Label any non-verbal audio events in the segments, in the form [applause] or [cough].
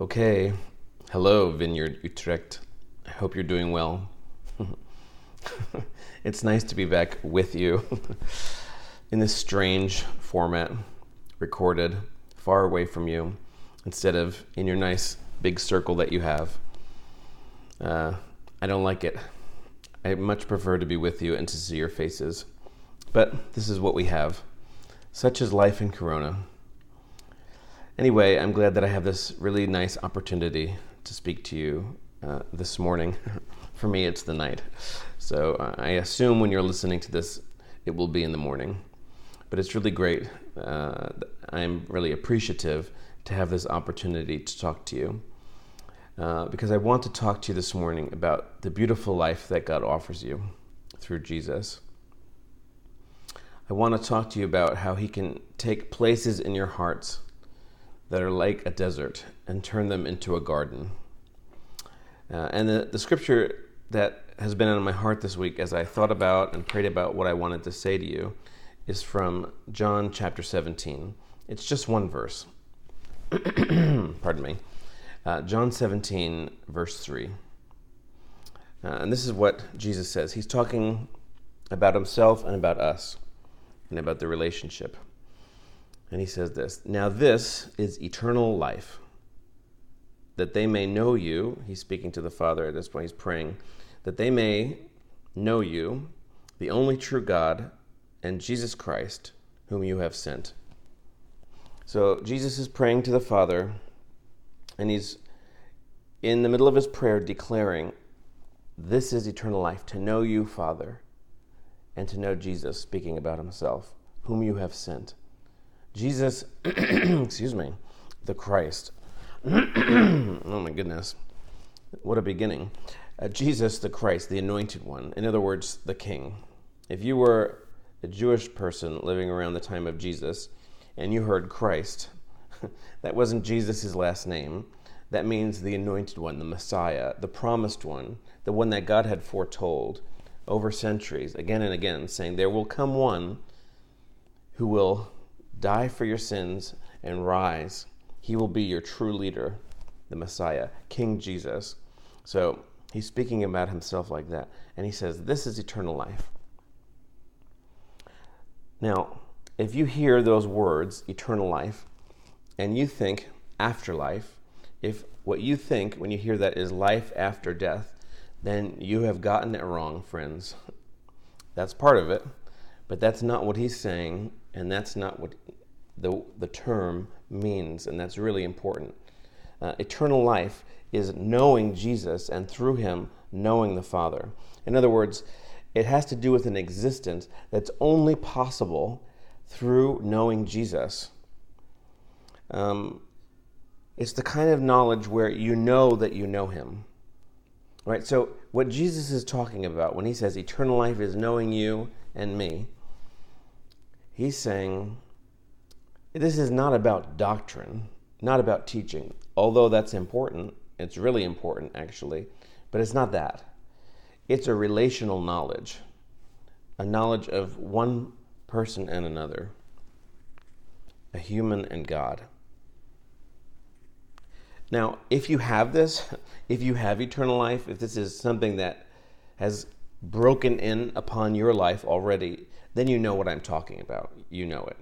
Okay, hello, Vineyard Utrecht. I hope you're doing well. [laughs] it's nice to be back with you [laughs] in this strange format, recorded far away from you, instead of in your nice big circle that you have. Uh, I don't like it. I much prefer to be with you and to see your faces. But this is what we have. Such is life in Corona. Anyway, I'm glad that I have this really nice opportunity to speak to you uh, this morning. [laughs] For me, it's the night. So uh, I assume when you're listening to this, it will be in the morning. But it's really great. Uh, I'm really appreciative to have this opportunity to talk to you. Uh, because I want to talk to you this morning about the beautiful life that God offers you through Jesus. I want to talk to you about how He can take places in your hearts that are like a desert and turn them into a garden. Uh, and the, the scripture that has been on my heart this week as I thought about and prayed about what I wanted to say to you is from John chapter 17. It's just one verse. [clears throat] Pardon me. Uh, John 17, verse 3. Uh, and this is what Jesus says. He's talking about himself and about us and about the relationship. And he says this Now, this is eternal life, that they may know you. He's speaking to the Father at this point, he's praying, that they may know you, the only true God, and Jesus Christ, whom you have sent. So, Jesus is praying to the Father, and he's in the middle of his prayer declaring, This is eternal life, to know you, Father, and to know Jesus, speaking about himself, whom you have sent. Jesus, [clears throat] excuse me, the Christ. [clears throat] oh my goodness. What a beginning. Uh, Jesus, the Christ, the anointed one. In other words, the king. If you were a Jewish person living around the time of Jesus and you heard Christ, [laughs] that wasn't Jesus' last name. That means the anointed one, the Messiah, the promised one, the one that God had foretold over centuries, again and again, saying, There will come one who will die for your sins, and rise. He will be your true leader, the Messiah, King Jesus. So he's speaking about himself like that. And he says, This is eternal life. Now, if you hear those words, eternal life, and you think afterlife, if what you think when you hear that is life after death, then you have gotten it wrong, friends. That's part of it, but that's not what he's saying and that's not what the, the term means, and that's really important. Uh, eternal life is knowing Jesus and through him knowing the Father. In other words, it has to do with an existence that's only possible through knowing Jesus. Um, it's the kind of knowledge where you know that you know him. Right? So, what Jesus is talking about when he says eternal life is knowing you and me, he's saying this is not about doctrine, not about teaching, although that's important. It's really important, actually, but it's not that. It's a relational knowledge, a knowledge of one person and another, a human and God. Now, if you have this, [laughs] if you have eternal life, if this is something that has broken in upon your life already, then you know what I'm talking about. You know it.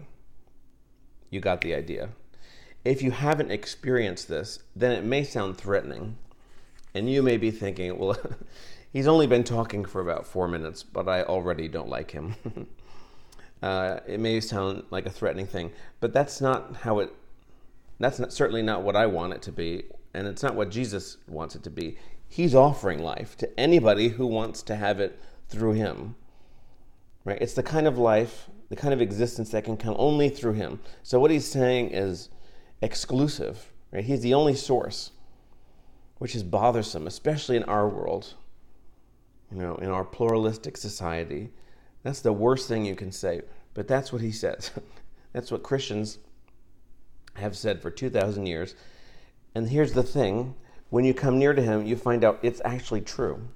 You got the idea. If you haven't experienced this, then it may sound threatening. And you may be thinking, well, [laughs] he's only been talking for about four minutes, but I already don't like him. [laughs] uh, it may sound like a threatening thing, but that's not how it, that's not, certainly not what I want it to be. And it's not what Jesus wants it to be. He's offering life to anybody who wants to have it through him. Right? It's the kind of life, the kind of existence that can come only through him. So what he's saying is exclusive. Right? He's the only source, which is bothersome, especially in our world. You know, in our pluralistic society. That's the worst thing you can say. But that's what he says. [laughs] that's what Christians have said for 2,000 years. And here's the thing when you come near to him, you find out it's actually true.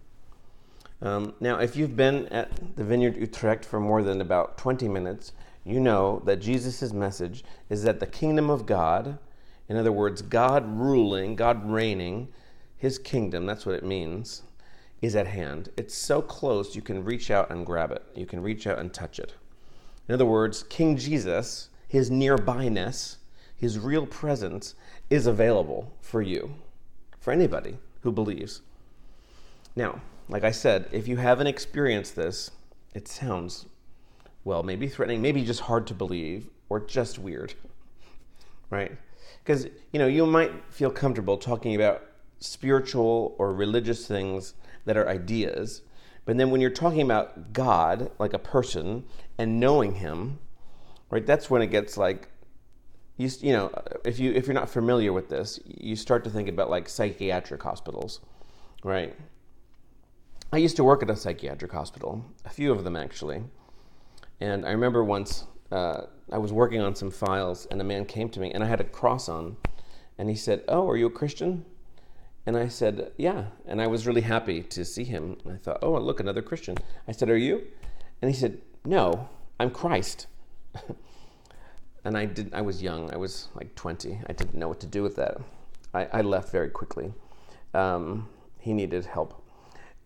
Um, now, if you've been at the Vineyard Utrecht for more than about 20 minutes, you know that Jesus' message is that the kingdom of God, In other words, God ruling, God reigning, his kingdom, that's what it means, is at hand. It's so close you can reach out and grab it. You can reach out and touch it. In other words, King Jesus, his nearbyness, his real presence is available for you, for anybody who believes. Now, like I said, if you haven't experienced this, it sounds, well, maybe threatening, maybe just hard to believe, or just weird, right? Because, you know, you might feel comfortable talking about spiritual or religious things that are ideas, but then when you're talking about God, like a person, and knowing Him, right, that's when it gets like, you, you know, if, you, if you're not familiar with this, you start to think about like psychiatric hospitals, right? I used to work at a psychiatric hospital, a few of them actually. And I remember once uh, I was working on some files, and a man came to me, and I had a cross on. And he said, Oh, are you a Christian? And I said, Yeah. And I was really happy to see him. I thought, Oh, look, another Christian. I said, Are you? And he said, No, I'm Christ. [laughs] and I did. I was young. I was like 20. I didn't know what to do with that. I, I left very quickly. Um, he needed help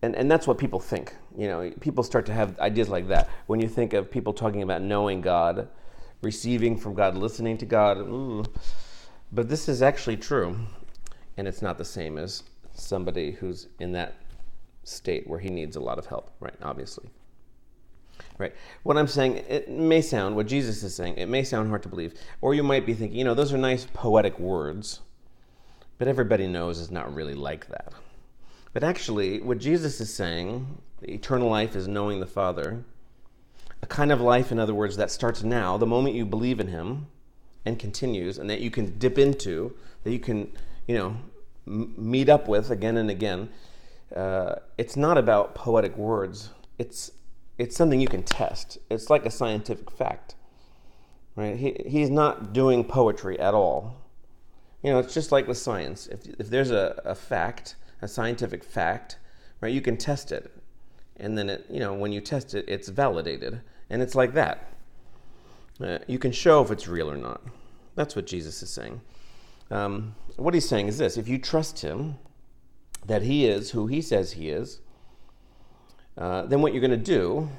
and, and that's what people think. You know, people start to have ideas like that. When you think of people talking about knowing God, receiving from God, listening to God, ooh. but this is actually true, and it's not the same as somebody who's in that state where he needs a lot of help, right? Obviously. Right. What I'm saying, it may sound, what Jesus is saying, it may sound hard to believe. Or you might be thinking, you know, those are nice poetic words, but everybody knows it's not really like that. But actually, what Jesus is saying, eternal life is knowing the Father, a kind of life, in other words, that starts now, the moment you believe in Him, and continues, and that you can dip into, that you can, you know, m- meet up with again and again. Uh, it's not about poetic words. It's it's something you can test. It's like a scientific fact, right? He, he's not doing poetry at all. You know, it's just like with science. If, if there's a, a fact, a scientific fact, right? You can test it, and then it, you know, when you test it, it's validated, and it's like that. Uh, you can show if it's real or not. That's what Jesus is saying. Um, what he's saying is this: if you trust Him, that He is who He says He is, uh, then what you're going to do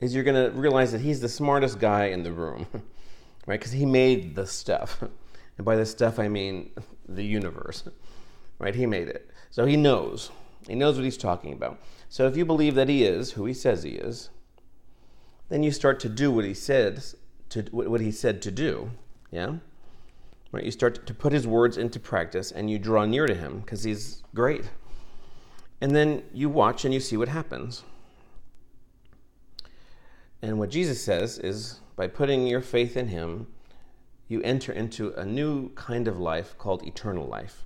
is you're going to realize that He's the smartest guy in the room, [laughs] right? Because He made the stuff, [laughs] and by the stuff I mean the universe, [laughs] right? He made it. So he knows. He knows what he's talking about. So if you believe that he is who he says he is, then you start to do what he says to what he said to do. Yeah? Right? You start to put his words into practice and you draw near to him because he's great. And then you watch and you see what happens. And what Jesus says is by putting your faith in him, you enter into a new kind of life called eternal life.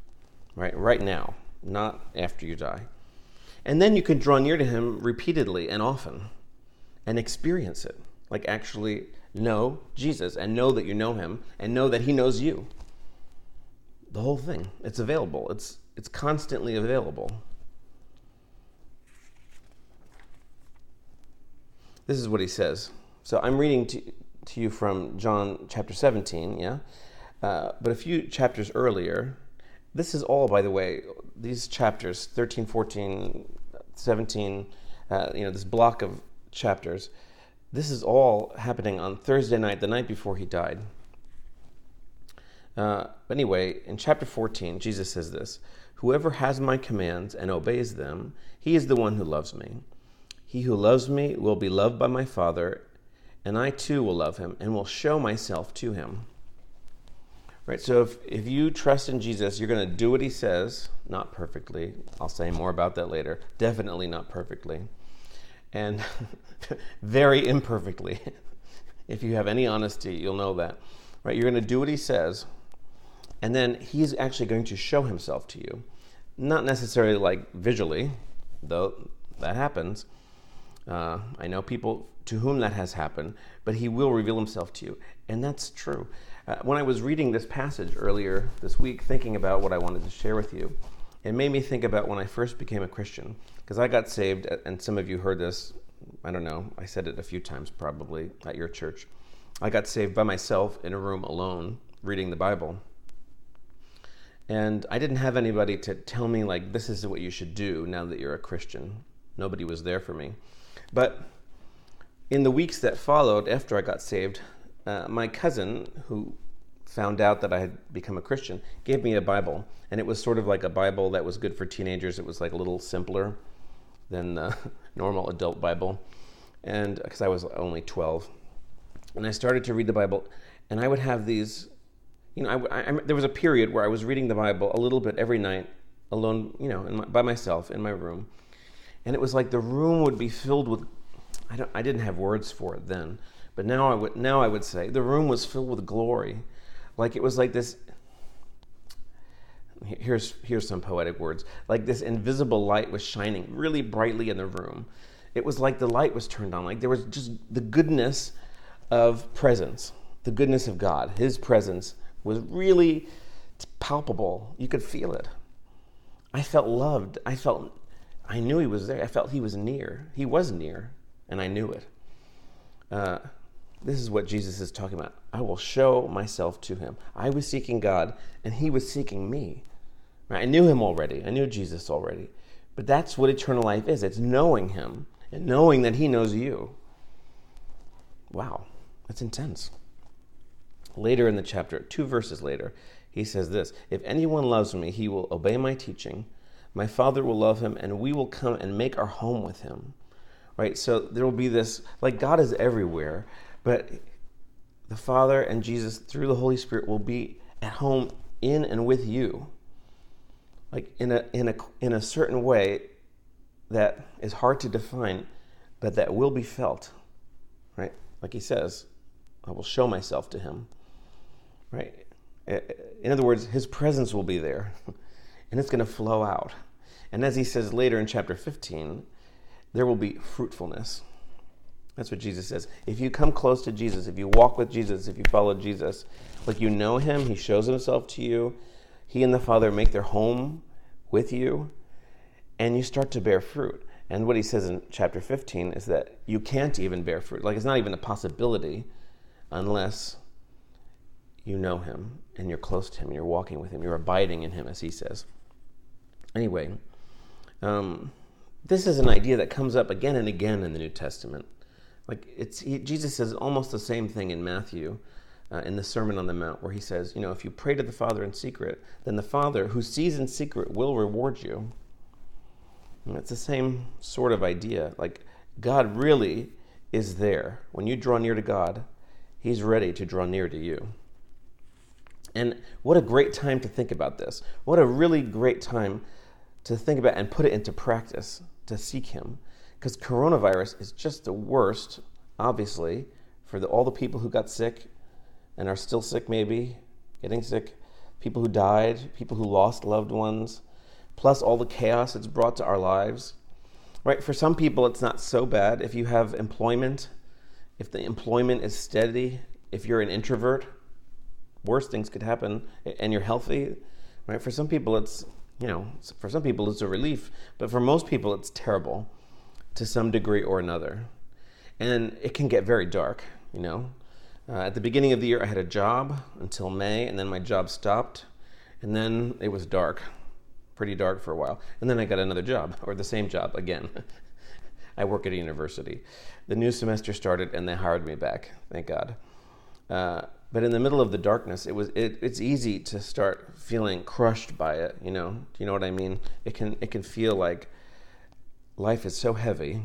Right? Right now not after you die. And then you can draw near to Him repeatedly and often and experience it. Like actually know Jesus and know that you know Him and know that He knows you. The whole thing. It's available, it's, it's constantly available. This is what He says. So I'm reading to, to you from John chapter 17, yeah? Uh, but a few chapters earlier, this is all, by the way, these chapters 13, 14, 17, uh, you know, this block of chapters, this is all happening on Thursday night, the night before he died. Uh, anyway, in chapter 14, Jesus says this Whoever has my commands and obeys them, he is the one who loves me. He who loves me will be loved by my Father, and I too will love him and will show myself to him. Right? So if, if you trust in Jesus, you're going to do what he says, not perfectly. I'll say more about that later. Definitely not perfectly. And [laughs] very imperfectly. [laughs] if you have any honesty, you'll know that. Right? You're going to do what he says, and then he's actually going to show himself to you. Not necessarily like visually, though that happens. Uh, I know people to whom that has happened, but he will reveal himself to you. And that's true. Uh, when I was reading this passage earlier this week, thinking about what I wanted to share with you, it made me think about when I first became a Christian. Because I got saved, and some of you heard this, I don't know, I said it a few times probably at your church. I got saved by myself in a room alone, reading the Bible. And I didn't have anybody to tell me, like, this is what you should do now that you're a Christian. Nobody was there for me. But in the weeks that followed after I got saved, uh, my cousin, who found out that I had become a Christian, gave me a Bible. And it was sort of like a Bible that was good for teenagers. It was like a little simpler than the [laughs] normal adult Bible. And because I was only 12. And I started to read the Bible, and I would have these you know, I, I, there was a period where I was reading the Bible a little bit every night, alone, you know, my, by myself in my room, and it was like the room would be filled with. I don't. I didn't have words for it then, but now I would. Now I would say the room was filled with glory, like it was like this. Here's here's some poetic words. Like this invisible light was shining really brightly in the room. It was like the light was turned on. Like there was just the goodness of presence, the goodness of God, His presence was really palpable. You could feel it. I felt loved. I felt, I knew he was there. I felt he was near. He was near, and I knew it. Uh, this is what Jesus is talking about. I will show myself to him. I was seeking God, and he was seeking me. I knew him already. I knew Jesus already. But that's what eternal life is it's knowing him and knowing that he knows you. Wow, that's intense. Later in the chapter, two verses later, he says this If anyone loves me, he will obey my teaching. My Father will love him, and we will come and make our home with him. Right? So there will be this, like God is everywhere, but the Father and Jesus, through the Holy Spirit, will be at home in and with you. Like in a, in a, in a certain way that is hard to define, but that will be felt. Right? Like he says, I will show myself to him right? In other words, his presence will be there [laughs] and it's going to flow out. And as he says later in chapter 15, there will be fruitfulness. That's what Jesus says. If you come close to Jesus, if you walk with Jesus, if you follow Jesus, like you know him, he shows himself to you, he and the Father make their home with you, and you start to bear fruit. And what he says in chapter 15 is that you can't even bear fruit. Like it's not even a possibility unless you know him and you're close to him, you're walking with him, you're abiding in him, as he says. Anyway, um, this is an idea that comes up again and again in the New Testament. Like it's he, Jesus says almost the same thing in Matthew, uh, in the Sermon on the Mount, where he says, you know, if you pray to the Father in secret, then the Father who sees in secret will reward you. And it's the same sort of idea. Like God really is there. When you draw near to God, He's ready to draw near to you. And what a great time to think about this. What a really great time to think about and put it into practice to seek Him. Because coronavirus is just the worst, obviously, for the, all the people who got sick and are still sick, maybe, getting sick, people who died, people who lost loved ones, plus all the chaos it's brought to our lives. Right? For some people, it's not so bad. If you have employment, if the employment is steady, if you're an introvert, worse things could happen and you're healthy, right? For some people, it's, you know, for some people, it's a relief, but for most people, it's terrible to some degree or another. And it can get very dark, you know. Uh, at the beginning of the year, I had a job until May, and then my job stopped, and then it was dark, pretty dark for a while. And then I got another job, or the same job again. [laughs] I work at a university. The new semester started, and they hired me back, thank God. Uh, but in the middle of the darkness it was it, it's easy to start feeling crushed by it you know do you know what i mean it can it can feel like life is so heavy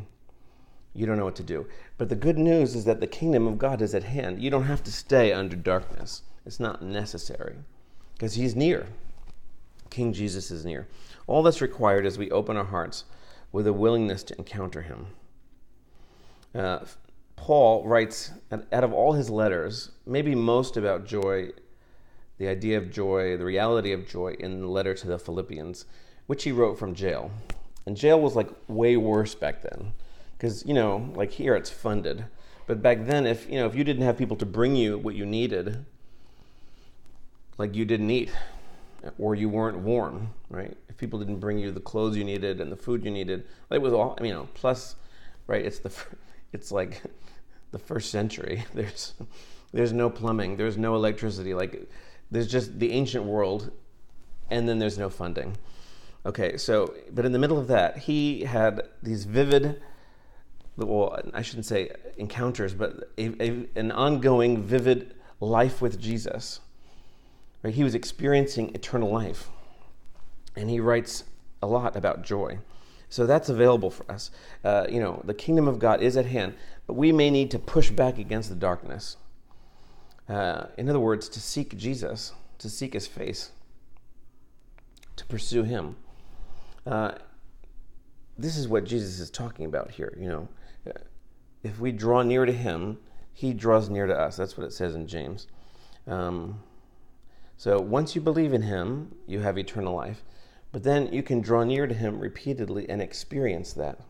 you don't know what to do. But the good news is that the kingdom of god is at hand. You don't have to stay under darkness. It's not necessary because he's near. King jesus is near. All that's required is we open our hearts with a willingness to encounter him. Uh, Paul writes, out of all his letters, maybe most about joy, the idea of joy, the reality of joy, in the letter to the Philippians, which he wrote from jail. And jail was like way worse back then, because you know, like here it's funded, but back then, if you know, if you didn't have people to bring you what you needed, like you didn't eat, or you weren't warm, right? If people didn't bring you the clothes you needed and the food you needed, it was all, I mean, you know, plus, right? It's the, [laughs] it's like the first century. [laughs] There's there's no plumbing, there's no electricity. Like there's just the ancient world and then there's no funding. Okay, so, but in the middle of that, he had these vivid, well, I shouldn't say encounters, but a, a, an ongoing, vivid life with Jesus. Right? He was experiencing eternal life. And he writes a lot about joy. So that's available for us. Uh, you know, the kingdom of God is at hand, but we may need to push back against the darkness. Uh, in other words, to seek Jesus, to seek his face, to pursue him. Uh, this is what Jesus is talking about here. You know, if we draw near to Him, He draws near to us. That's what it says in James. Um, so once you believe in Him, you have eternal life. But then you can draw near to Him repeatedly and experience that.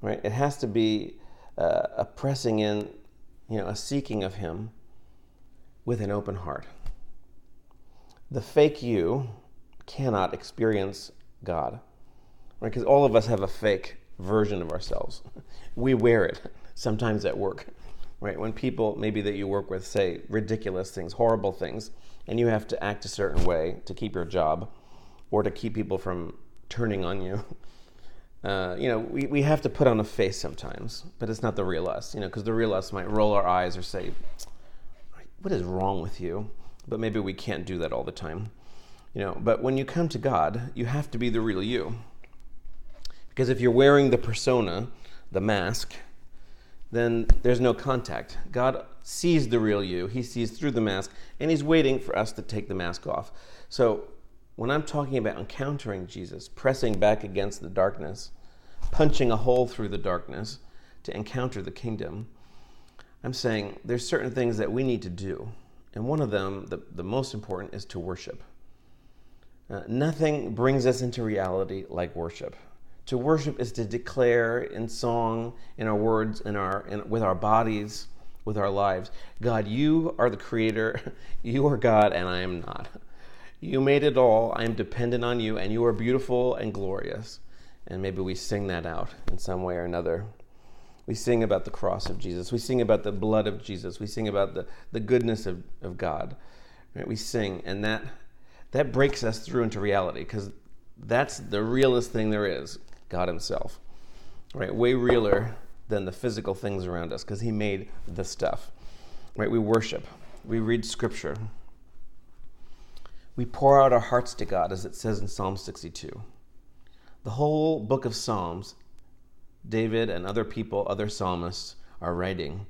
Right? It has to be uh, a pressing in, you know, a seeking of Him with an open heart. The fake you cannot experience God. Right? Because all of us have a fake version of ourselves. [laughs] We wear it sometimes at work. Right? When people maybe that you work with say ridiculous things, horrible things, and you have to act a certain way to keep your job or to keep people from turning on you. [laughs] Uh, you know, we, we have to put on a face sometimes, but it's not the real us, you know, because the real us might roll our eyes or say, What is wrong with you? But maybe we can't do that all the time. You know, but when you come to God, you have to be the real you. Because if you're wearing the persona, the mask, then there's no contact. God sees the real you, He sees through the mask, and He's waiting for us to take the mask off. So when I'm talking about encountering Jesus, pressing back against the darkness, punching a hole through the darkness to encounter the kingdom, I'm saying there's certain things that we need to do. And one of them, the, the most important, is to worship. Uh, nothing brings us into reality like worship. To worship is to declare in song, in our words, in our, in, with our bodies, with our lives God, you are the creator, [laughs] you are God, and I am not. You made it all. I am dependent on you, and you are beautiful and glorious. And maybe we sing that out in some way or another. We sing about the cross of Jesus. We sing about the blood of Jesus. We sing about the, the goodness of, of God. Right? We sing, and that that breaks us through into reality because that's the realest thing there is God Himself. Right? Way realer than the physical things around us because He made the stuff. Right? We worship, we read Scripture, we pour out our hearts to God, as it says in Psalm 62. The whole book of Psalms, David and other people, other psalmists, are writing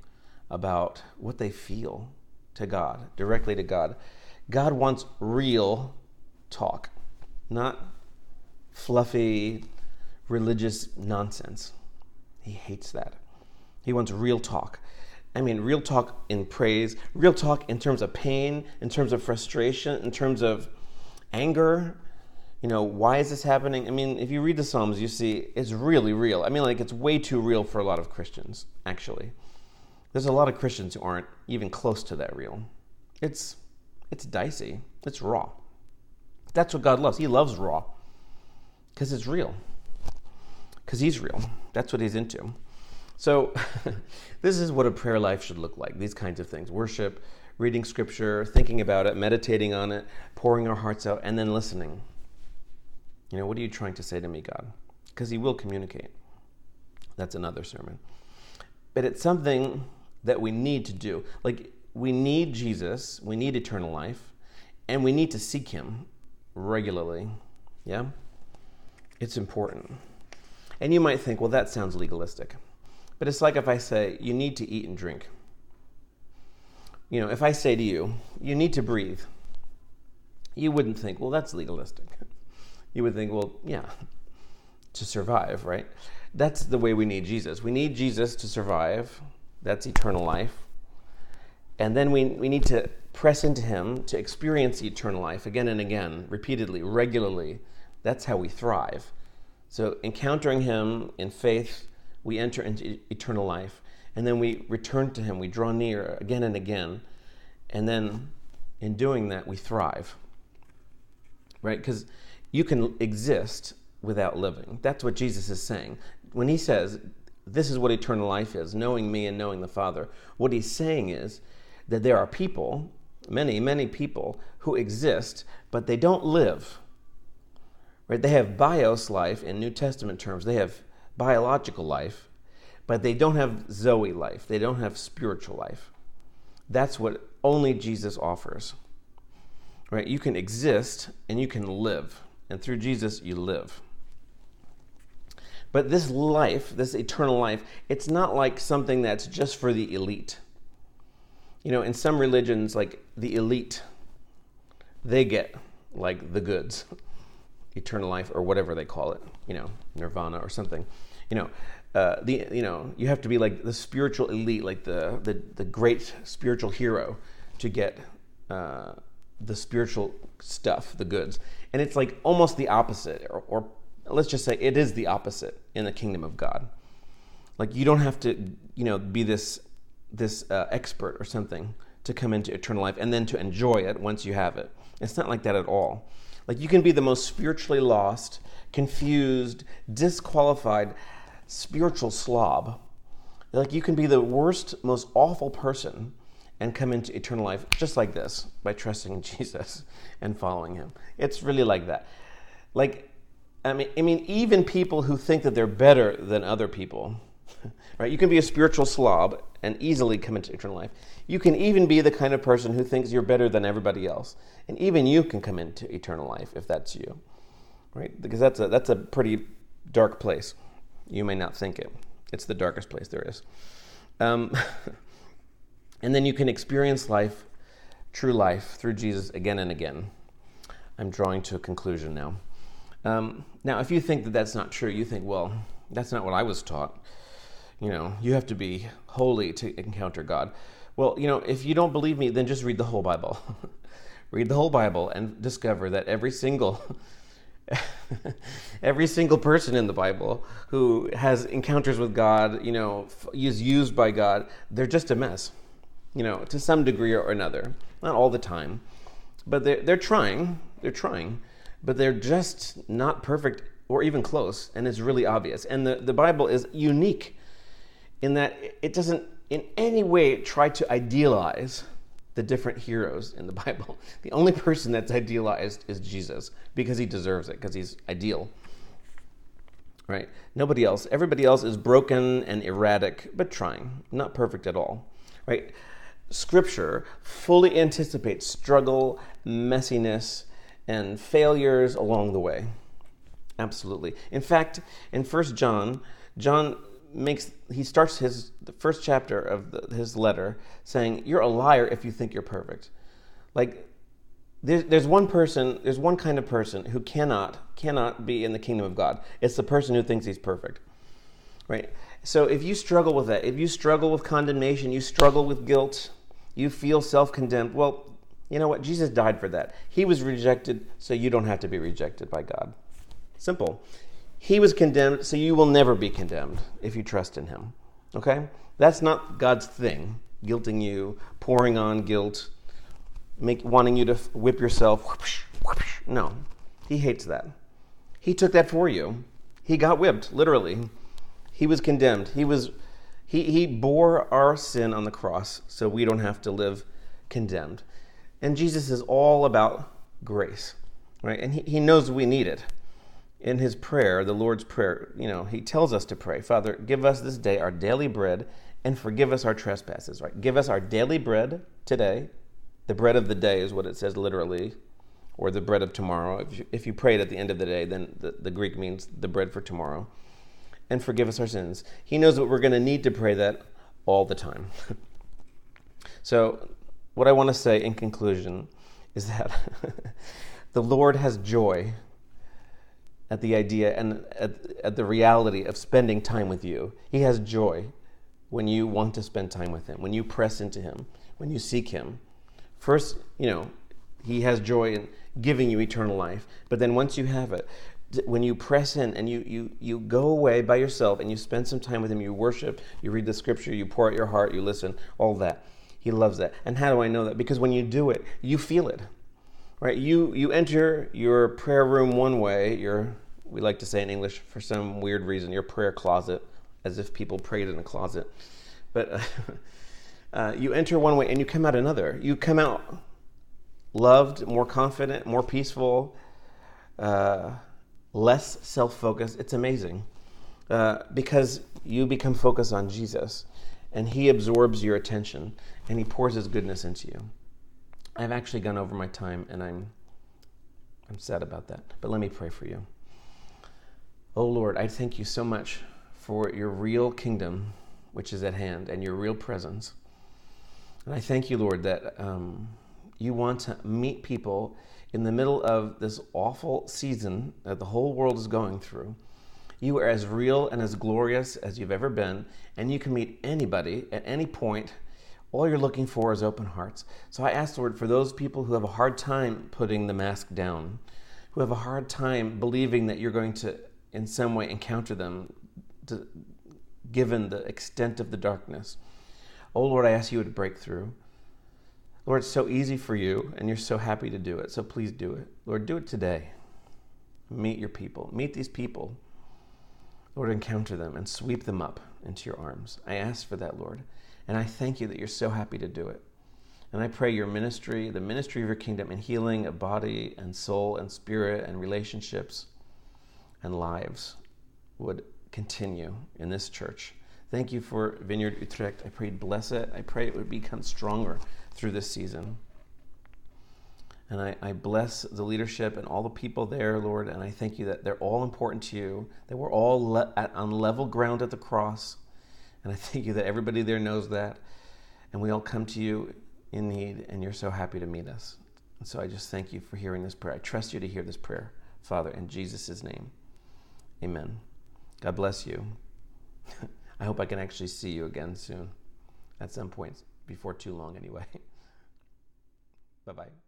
about what they feel to God, directly to God. God wants real talk, not fluffy religious nonsense. He hates that. He wants real talk. I mean, real talk in praise, real talk in terms of pain, in terms of frustration, in terms of anger. You know, why is this happening? I mean, if you read the Psalms, you see it's really real. I mean, like, it's way too real for a lot of Christians, actually. There's a lot of Christians who aren't even close to that real. It's it's dicey. It's raw. That's what God loves. He loves raw because it's real. Because He's real. That's what He's into. So, [laughs] this is what a prayer life should look like these kinds of things worship, reading scripture, thinking about it, meditating on it, pouring our hearts out, and then listening. You know, what are you trying to say to me, God? Because He will communicate. That's another sermon. But it's something that we need to do. Like, we need Jesus, we need eternal life, and we need to seek Him regularly. Yeah? It's important. And you might think, well, that sounds legalistic. But it's like if I say, you need to eat and drink. You know, if I say to you, you need to breathe, you wouldn't think, well, that's legalistic. You would think, well, yeah, to survive, right? That's the way we need Jesus. We need Jesus to survive. That's eternal life. And then we, we need to press into Him to experience eternal life again and again, repeatedly, regularly. That's how we thrive. So, encountering Him in faith, we enter into eternal life. And then we return to Him, we draw near again and again. And then in doing that, we thrive. Right? Because you can exist without living. That's what Jesus is saying. When He says, This is what eternal life is, knowing me and knowing the Father, what He's saying is, that there are people many, many people who exist, but they don't live. Right? They have bios life in New Testament terms. They have biological life, but they don't have Zoe life. They don't have spiritual life. That's what only Jesus offers. Right? You can exist and you can live. And through Jesus, you live. But this life, this eternal life, it's not like something that's just for the elite. You know, in some religions, like the elite, they get like the goods, eternal life or whatever they call it, you know, nirvana or something. You know, uh, the you know you have to be like the spiritual elite, like the the, the great spiritual hero, to get uh, the spiritual stuff, the goods. And it's like almost the opposite, or, or let's just say it is the opposite in the kingdom of God. Like you don't have to, you know, be this this uh, expert or something to come into eternal life and then to enjoy it once you have it. It's not like that at all. Like you can be the most spiritually lost, confused, disqualified spiritual slob. Like you can be the worst, most awful person and come into eternal life just like this by trusting in [laughs] Jesus and following him. It's really like that. Like I mean, I mean, even people who think that they're better than other people, [laughs] right? You can be a spiritual slob and easily come into eternal life. You can even be the kind of person who thinks you're better than everybody else, and even you can come into eternal life if that's you, right? Because that's a that's a pretty dark place. You may not think it. It's the darkest place there is. Um, [laughs] and then you can experience life, true life, through Jesus again and again. I'm drawing to a conclusion now. Um, now, if you think that that's not true, you think, well, that's not what I was taught. You know, you have to be holy to encounter God. Well, you know, if you don't believe me, then just read the whole Bible. [laughs] read the whole Bible and discover that every single [laughs] every single person in the Bible who has encounters with God, you know, is used by God, they're just a mess. You know, to some degree or another. Not all the time. But they're, they're trying. They're trying but they're just not perfect or even close, and it's really obvious. And the, the Bible is unique in that it doesn't in any way try to idealize the different heroes in the [laughs] Bible. The only person that's idealized is Jesus because he deserves it, because he's ideal. Right? Nobody else. Everybody else is broken and erratic, but trying, not perfect at all. Right? Scripture fully anticipates struggle, messiness, and failures along the way. Absolutely. In fact, in First John, John makes he starts his the first chapter of the, his letter saying, "You're a liar if you think you're perfect." Like there's, there's one person, there's one kind of person who cannot cannot be in the kingdom of God. It's the person who thinks he's perfect. Right? So if you struggle with that, if you struggle with condemnation, you struggle with guilt, you feel self-condemned, well, you know what? Jesus died for that. He was rejected, so you don't have to be rejected by God. Simple. He was condemned, so you will never be condemned if you trust in Him. Okay? That's not God's thing, guilting you, pouring on guilt, make, wanting you to whip yourself. No, He hates that. He took that for you. He got whipped, literally. He was condemned. He was he, he bore our sin on the cross so we don't have to live condemned. And Jesus is all about grace, right? And he, he knows we need it. In his prayer, the Lord's Prayer, you know, he tells us to pray, Father, give us this day our daily bread and forgive us our trespasses, right? Give us our daily bread today. The bread of the day is what it says literally, or the bread of tomorrow. If you, if you pray it at the end of the day, then the, the Greek means the bread for tomorrow. And forgive us our sins. He knows that we're going to need to pray that all the time. [laughs] so what I want to say in conclusion is that [laughs] the Lord has joy at the idea and at, at, the reality of spending time with you. He has joy when you want to spend time with Him, when you press into Him, when you seek Him. First, you know, He has joy in giving you eternal life. But then once you have it, when you press in and you, you, you go away by yourself and you spend some time with Him, you worship, you read the scripture, you pour out your heart, you listen, all that he loves that. And how do I know that? Because when you do it, you feel it. Right? You you enter your prayer room one way, your we like to say in English for some weird reason, your prayer closet, as if people prayed in a closet. But uh, [laughs] uh, you enter one way and you come out another. You come out loved, more confident, more peaceful, uh, less self focused. It's amazing uh, because you become focused on Jesus and He absorbs your attention and He pours His goodness into you. I've actually gone over my time and I'm, I'm sad about that. But let me pray for you. Oh Lord, I thank you so much for your real kingdom, which is at hand, and your real presence. And I thank you, Lord, that um, you want to meet people in the middle of this awful season that the whole world is going through. You are as real and as glorious as you've ever been, and you can meet anybody at any point. All you're looking for is open hearts. So I ask, Lord, for those people who have a hard time putting the mask down, who have a hard time believing that you're going to in some way encounter them, to, given the extent of the darkness. Oh Lord, I ask you to break through. Lord, it's so easy for you, and you're so happy to do it. So please do it. Lord, do it today. Meet your people. Meet these people. Lord, encounter them and sweep them up into your arms. I ask for that, Lord. And I thank you that you're so happy to do it. And I pray your ministry, the ministry of your kingdom, and healing of body and soul and spirit and relationships and lives would continue in this church. Thank you for Vineyard Utrecht. I pray you'd bless it. I pray it would become stronger through this season. And I, I, bless the leadership and all the people there, Lord. And I thank you that they're all important to you, that we're all le- at, on level ground at the cross. And I thank you that everybody there knows that. And we all come to you in need, and you're so happy to meet us. And so I just thank you for hearing this prayer. I trust you to hear this prayer, Father, in Jesus' name. Amen. God bless you. [laughs] I hope I can actually see you again soon, at some point, before too long, anyway. [laughs] bye bye.